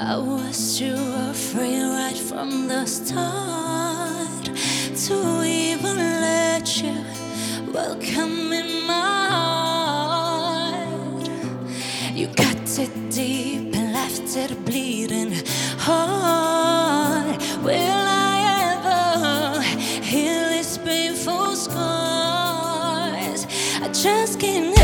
I was too afraid right from the start to even let you welcome in my heart. You cut it deep and left it bleeding hard. Will I ever heal these painful scars? I just can't